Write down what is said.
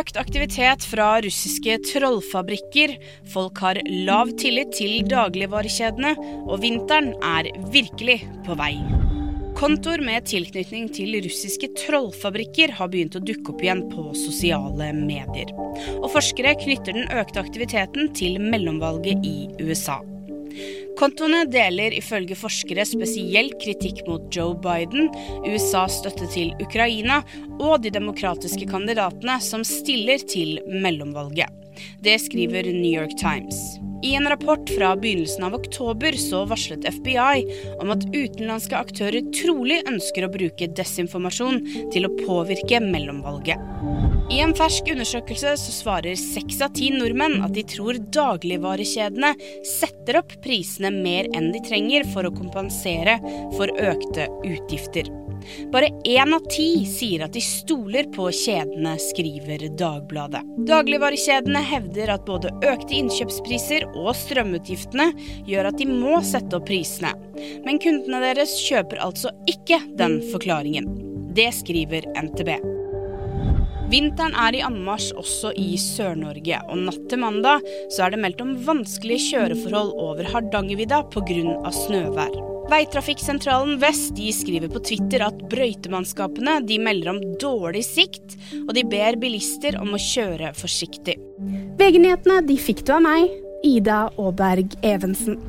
økt aktivitet fra russiske trollfabrikker, folk har lav tillit til dagligvarekjedene, og vinteren er virkelig på vei. Kontoer med tilknytning til russiske trollfabrikker har begynt å dukke opp igjen på sosiale medier. Og forskere knytter den økte aktiviteten til mellomvalget i USA. Kontoene deler ifølge forskere spesielt kritikk mot Joe Biden, USAs støtte til Ukraina og de demokratiske kandidatene som stiller til mellomvalget. Det skriver New York Times. I en rapport fra begynnelsen av oktober så varslet FBI om at utenlandske aktører trolig ønsker å bruke desinformasjon til å påvirke mellomvalget. I en fersk undersøkelse så svarer seks av ti nordmenn at de tror dagligvarekjedene setter opp prisene mer enn de trenger for å kompensere for økte utgifter. Bare én av ti sier at de stoler på kjedene, skriver Dagbladet. Dagligvarekjedene hevder at både økte innkjøpspriser og strømutgiftene gjør at de må sette opp prisene. Men kundene deres kjøper altså ikke den forklaringen. Det skriver NTB. Vinteren er i anmarsj også i Sør-Norge, og natt til mandag så er det meldt om vanskelige kjøreforhold over Hardangervidda pga. snøvær. Veitrafikksentralen Vest de skriver på Twitter at brøytemannskapene de melder om dårlig sikt, og de ber bilister om å kjøre forsiktig. VG-nyhetene fikk du av meg, Ida Aaberg Evensen.